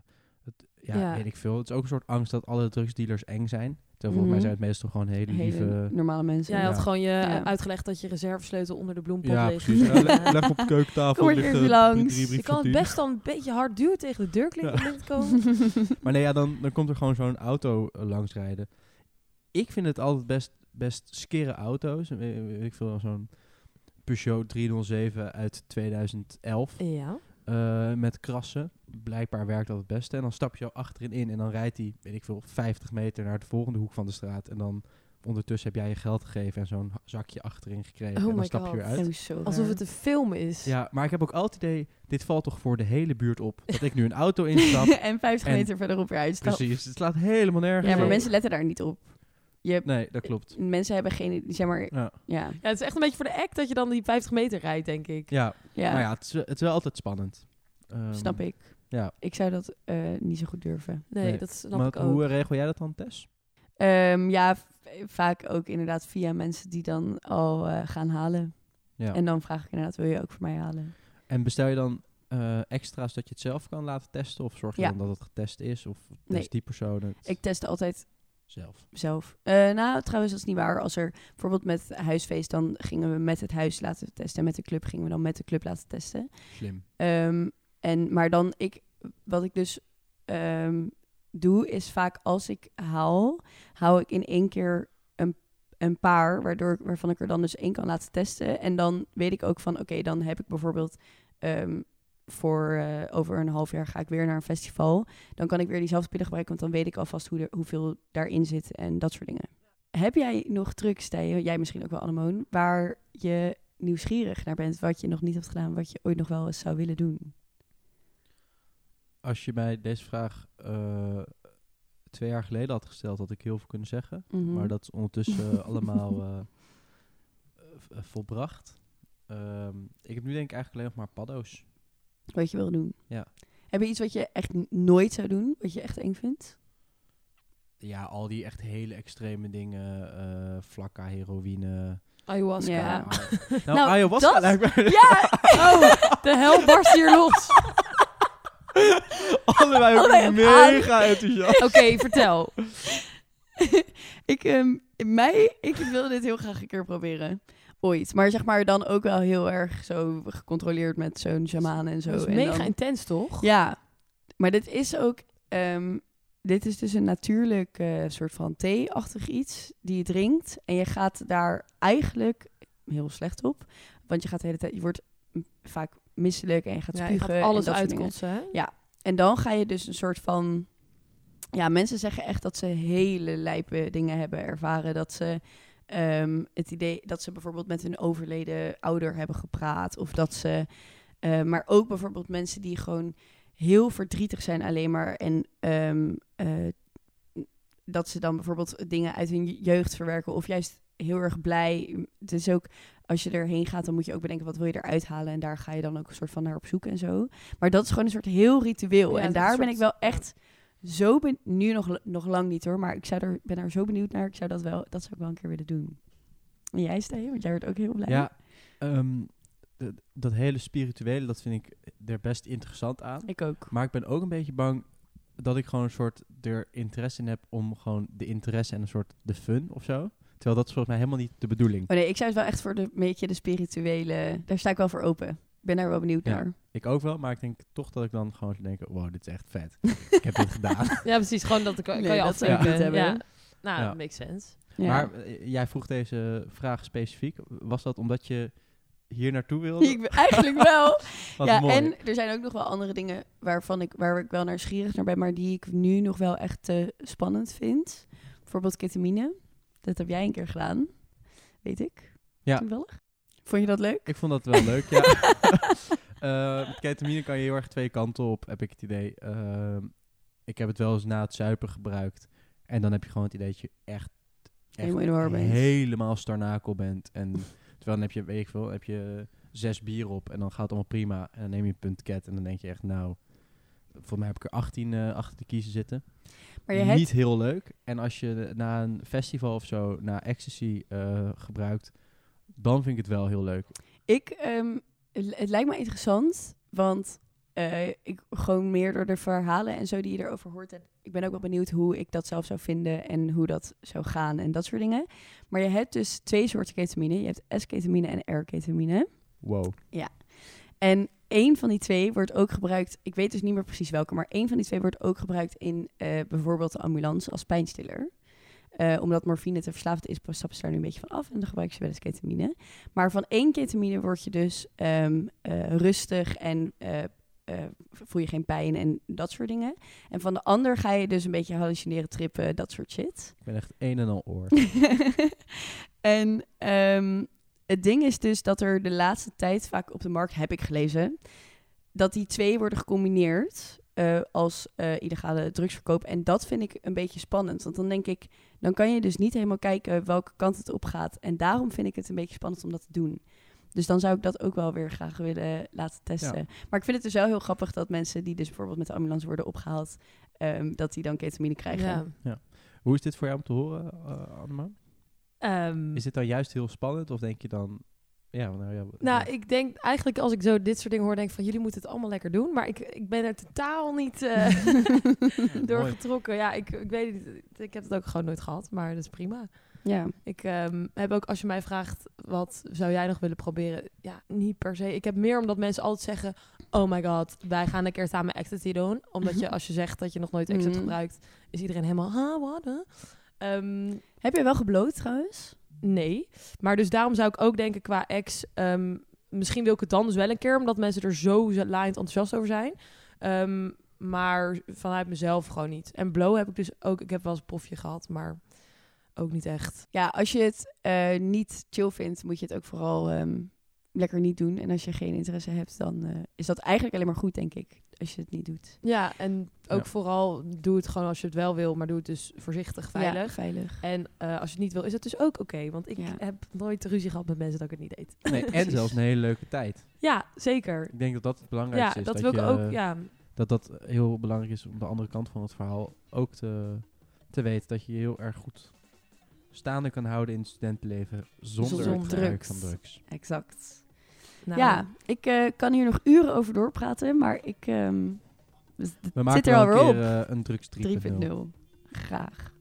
het, ja, Ja. weet ik veel. Het is ook een soort angst dat alle drugsdealers eng zijn. Terwijl volgens mij Mhm. zijn het meestal gewoon hele, hele lieve... normale mensen. jij had Ja. gewoon je Ja. uitgelegd dat je reservesleutel onder de bloempot Ja, ligt. precies. Ja, leg, leg op de keukentafel. Kom eh, langs. Je kan het best dan een beetje hard duwen tegen de deur klinkt Ja. om te komen. Maar nee, ja, dan, dan komt er gewoon zo'n auto eh, langs rijden. Ik vind het altijd best, best skere auto's. Eh, weet ik veel, zo'n Peugeot 307 uit 2011. Ja. eh, met krassen. Blijkbaar werkt dat het beste. En dan stap je achterin in en dan rijdt hij, weet ik veel, 50 meter naar de volgende hoek van de straat. En dan ondertussen heb jij je geld gegeven en zo'n zakje achterin gekregen. Oh en dan stap je God. weer uit. Zo Alsof het een film is. Ja, maar ik heb ook altijd het idee, dit valt toch voor de hele buurt op. Dat ik nu een auto instap. en 50 En- meter verderop weer uitstapt. Precies, het slaat helemaal nergens Ja, maar op. mensen letten daar niet op. Je Nee, dat klopt. Mensen hebben geen... Zeg maar... Ja, Ja. Ja, het is echt een beetje voor de act dat je dan die 50 meter rijdt, denk ik. ja. Ja. nou ja, het is, wel- het is wel altijd spannend. Ehm, Snap ik. Ja. Ik zou dat eh, niet zo goed durven. Nee, Nee, dat snap Maar ik ook. hoe regel jij dat dan, Tess? Ehm, ja, vaak ook inderdaad via mensen die dan al eh, gaan halen. Ja. En dan vraag ik inderdaad, wil je ook voor mij halen? En bestel je dan eh, extra's dat je het zelf kan laten testen? Of zorg je Ja. dan dat het getest is? Of test Nee. die persoon het Ik test altijd zelf? zelf. Eh, nou, trouwens, dat is niet waar. Als er bijvoorbeeld met huisfeest, dan gingen we met het huis laten testen. En met de club gingen we dan met de club laten testen. Slim. Ehm, en, maar dan, ik, wat ik dus ehm, doe, is vaak als ik haal, hou ik in één keer een, een paar, waardoor, waarvan ik er dan dus één kan laten testen. En dan weet ik ook van, oké, dan heb ik bijvoorbeeld ehm, voor eh, over een half jaar ga ik weer naar een festival. Dan kan ik weer diezelfde pillen gebruiken, want dan weet ik alvast hoe er, hoeveel daarin zit en dat soort dingen. Heb jij nog Thijs, jij misschien ook wel, Annemoon, waar je nieuwsgierig naar bent, wat je nog niet hebt gedaan, wat je ooit nog wel eens zou willen doen? Als je mij deze vraag eh, twee jaar geleden had gesteld, had ik heel veel kunnen zeggen. Mhm. Maar dat is ondertussen eh, allemaal volbracht. Ehm, ik heb nu denk ik eigenlijk alleen nog maar paddo's. Wat je wil doen. Ja. Heb je iets wat je echt nooit zou doen, wat je echt eng vindt? Ja, al die echt hele extreme dingen. eh flakka, heroïne. Ayahuasca. Ja. Ah, nou, Nou, ayahuasca dat- lijkt mij Ja! Oh, de hel barst hier los. allebei ook Allebei ook mega enthousiast. Oké, vertel. ik, ehm, mij, ik wilde dit heel graag een keer proberen. Ooit. Maar zeg maar dan ook wel heel erg zo gecontroleerd met zo'n shaman en zo. Dat is En mega dan- intens, toch? Ja, maar dit is ook... ehm, dit is dus een natuurlijk eh, soort van thee-achtig iets die je drinkt. En je gaat daar eigenlijk heel slecht op. Want je gaat de hele tijd... Je wordt vaak misselijk en je gaat Ja, je spugen. gaat alles uitkotsen, hè? En dan ga je dus een soort van... Ja, mensen zeggen echt dat ze hele lijpe dingen hebben ervaren. Dat ze ehm, het idee dat ze bijvoorbeeld met hun overleden ouder hebben gepraat. Of dat ze... eh, maar ook bijvoorbeeld mensen die gewoon heel verdrietig zijn alleen maar. En ehm, eh, dat ze dan bijvoorbeeld dingen uit hun jeugd verwerken. Of juist heel erg blij. Het is ook, als je erheen gaat, dan moet je ook bedenken wat wil je eruit halen. En daar ga je dan ook een soort van naar op zoek en zo. Maar dat is gewoon een soort heel ritueel. Ja, en daar ben ik wel echt zo ben nu nog, nog lang niet hoor, maar ik zou er, ben daar zo benieuwd naar. Ik zou dat wel, dat zou ik wel een keer willen doen. En jij Stijn, want jij wordt ook heel blij. Ja, ehm, dat hele spirituele, dat vind ik er best interessant aan. Ik ook. Maar ik ben ook een beetje bang dat ik gewoon een soort er interesse in heb om gewoon de interesse en een soort de fun of zo. Terwijl dat is volgens mij helemaal niet de bedoeling. Oh nee, ik zou het wel echt voor de beetje de spirituele. Daar sta ik wel voor open. Ik ben daar wel benieuwd Ja. naar. Ik ook wel, maar ik denk toch dat ik dan gewoon zou denken, wow, dit is echt vet. ik heb dit gedaan. Ja, precies. Gewoon dat kan, Nee, kan je dat ik niet hebben. Ja. Nou, Ja. dat makes sense. Ja. Maar eh, jij vroeg deze vraag specifiek. Was dat omdat je hier naartoe wilde? ik, eigenlijk wel. Wat ja, mooi. en er zijn ook nog wel andere dingen waarvan ik, waar ik wel nieuwsgierig naar ben, maar die ik nu nog wel echt eh, spannend vind. Bijvoorbeeld ketamine. Dat heb jij een keer gedaan, weet ik. Ja. Toevallig. Vond je dat leuk? Ik vond dat wel leuk, ja. Eh, met ketamine kan je heel erg twee kanten op, heb ik het idee. Ehm, ik heb het wel eens na het zuipen gebruikt. En dan heb je gewoon het idee dat je echt, echt Helemaal helemaal starnakel bent. En terwijl dan heb je, weet ik veel, heb je zes bier op en dan gaat het allemaal prima. En dan neem je een puntket en dan denk je echt, nou, voor mij heb ik er 18 eh, achter te kiezen zitten. Maar je hebt, Niet heel leuk. En als je na een festival of zo, na ecstasy eh, gebruikt, dan vind ik het wel heel leuk. ik, ehm, het, lijkt me interessant, want eh, ik gewoon meer door de verhalen en zo die je erover hoort. En ik ben ook wel benieuwd hoe ik dat zelf zou vinden en hoe dat zou gaan en dat soort dingen. Maar je hebt dus twee soorten ketamine. Je hebt S-ketamine en R-ketamine. Wow. En één van die twee wordt ook gebruikt, ik weet dus niet meer precies welke, maar één van die twee wordt ook gebruikt in eh, bijvoorbeeld de ambulance als pijnstiller. Eh, omdat morfine te verslavend is, stappen ze daar nu een beetje van af en dan gebruiken ze wel eens ketamine. Maar van één ketamine word je dus ehm, eh, rustig en eh, voel je geen pijn en dat soort dingen. En van de ander ga je dus een beetje hallucineren, trippen, dat soort shit. Ik ben echt een en al oor. en ehm, het ding is dus dat er de laatste tijd vaak op de markt, heb ik gelezen, dat die twee worden gecombineerd eh, als eh, illegale drugsverkoop. En dat vind ik een beetje spannend. Want dan denk ik, dan kan je dus niet helemaal kijken welke kant het op gaat. En daarom vind ik het een beetje spannend om dat te doen. Dus dan zou ik dat ook wel weer graag willen laten testen. Maar ik vind het dus wel heel grappig dat mensen die dus bijvoorbeeld met de ambulance worden opgehaald, ehm, dat die dan ketamine krijgen. Ja. Hoe is dit voor jou om te horen, uh, Annema? Ehm, Is dit dan juist heel spannend of denk je dan... Ja, nou ja. Nou, ik denk eigenlijk als ik zo dit soort dingen hoor, denk ik van jullie moeten het allemaal lekker doen. Maar ik, ik ben er totaal niet eh door Mooi. getrokken. Ja, ik, ik weet niet. Ik heb het ook gewoon nooit gehad, maar dat is prima. ja. Ik ehm, heb ook, als je mij vraagt, wat zou jij nog willen proberen? Ja, niet per se. Ik heb meer omdat mensen altijd zeggen, oh my god, wij gaan een keer samen ecstasy doen. Omdat je, als je zegt dat je nog nooit ecstasy Mhm. gebruikt, is iedereen helemaal, huh, wat? huh?" Ehm, Heb je wel gebloot trouwens? Nee. Maar dus daarom zou ik ook denken qua ex... ehm, misschien wil ik het dan dus wel een keer... omdat mensen er zo laaiend enthousiast over zijn. Ehm, maar vanuit mezelf gewoon niet. En blow heb ik dus ook... Ik heb wel eens een profje gehad, maar ook niet echt. Ja, als je het eh, niet chill vindt, moet je het ook vooral ehm, lekker niet doen. En als je geen interesse hebt, dan eh, is dat eigenlijk alleen maar goed, denk ik, als je het niet doet. Ja, en ook Ja. vooral doe het gewoon als je het wel wil... maar doe het dus voorzichtig, Ja, veilig. veilig. En eh, als je het niet wil, is het dus ook oké. want ik Ja. heb nooit ruzie gehad met mensen dat ik het niet deed. Nee, en zelfs een hele leuke tijd. Ja, zeker. Ik denk dat dat het Ja, belangrijkste dat, is. wil ik je, ook... Ja, Dat dat heel belangrijk is om de andere kant van het verhaal ook te, te weten. Dat je je heel erg goed staande kan houden in het studentenleven zonder, Zonder het gebruik drugs. van drugs. Exact. Nou, Ja, ik eh, kan hier nog uren over doorpraten, maar ik... dus We maken zit er alweer keer op. eh, een drugs 3.0. 3.0. Graag.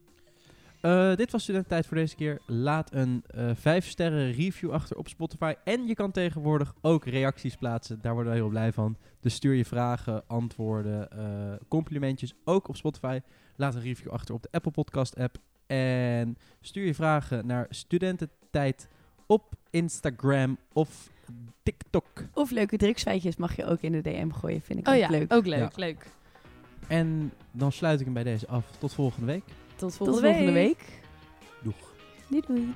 Eh, dit was Studententijd voor deze keer. Laat een eh 5 sterren review achter op Spotify. En je kan tegenwoordig ook reacties plaatsen. Daar worden we heel blij van. Dus stuur je vragen, antwoorden, eh, complimentjes ook op Spotify. Laat een review achter op de Apple Podcast app. En stuur je vragen naar studententijd op Instagram of TikTok. Of leuke drugsfeitjes mag je ook in de DM gooien. Vind ik Oh ook ja, leuk. ook leuk, Ja. leuk. En dan sluit ik hem bij deze af. Tot volgende week. Tot Tot volgende volgende week. Doeg. Doei doei.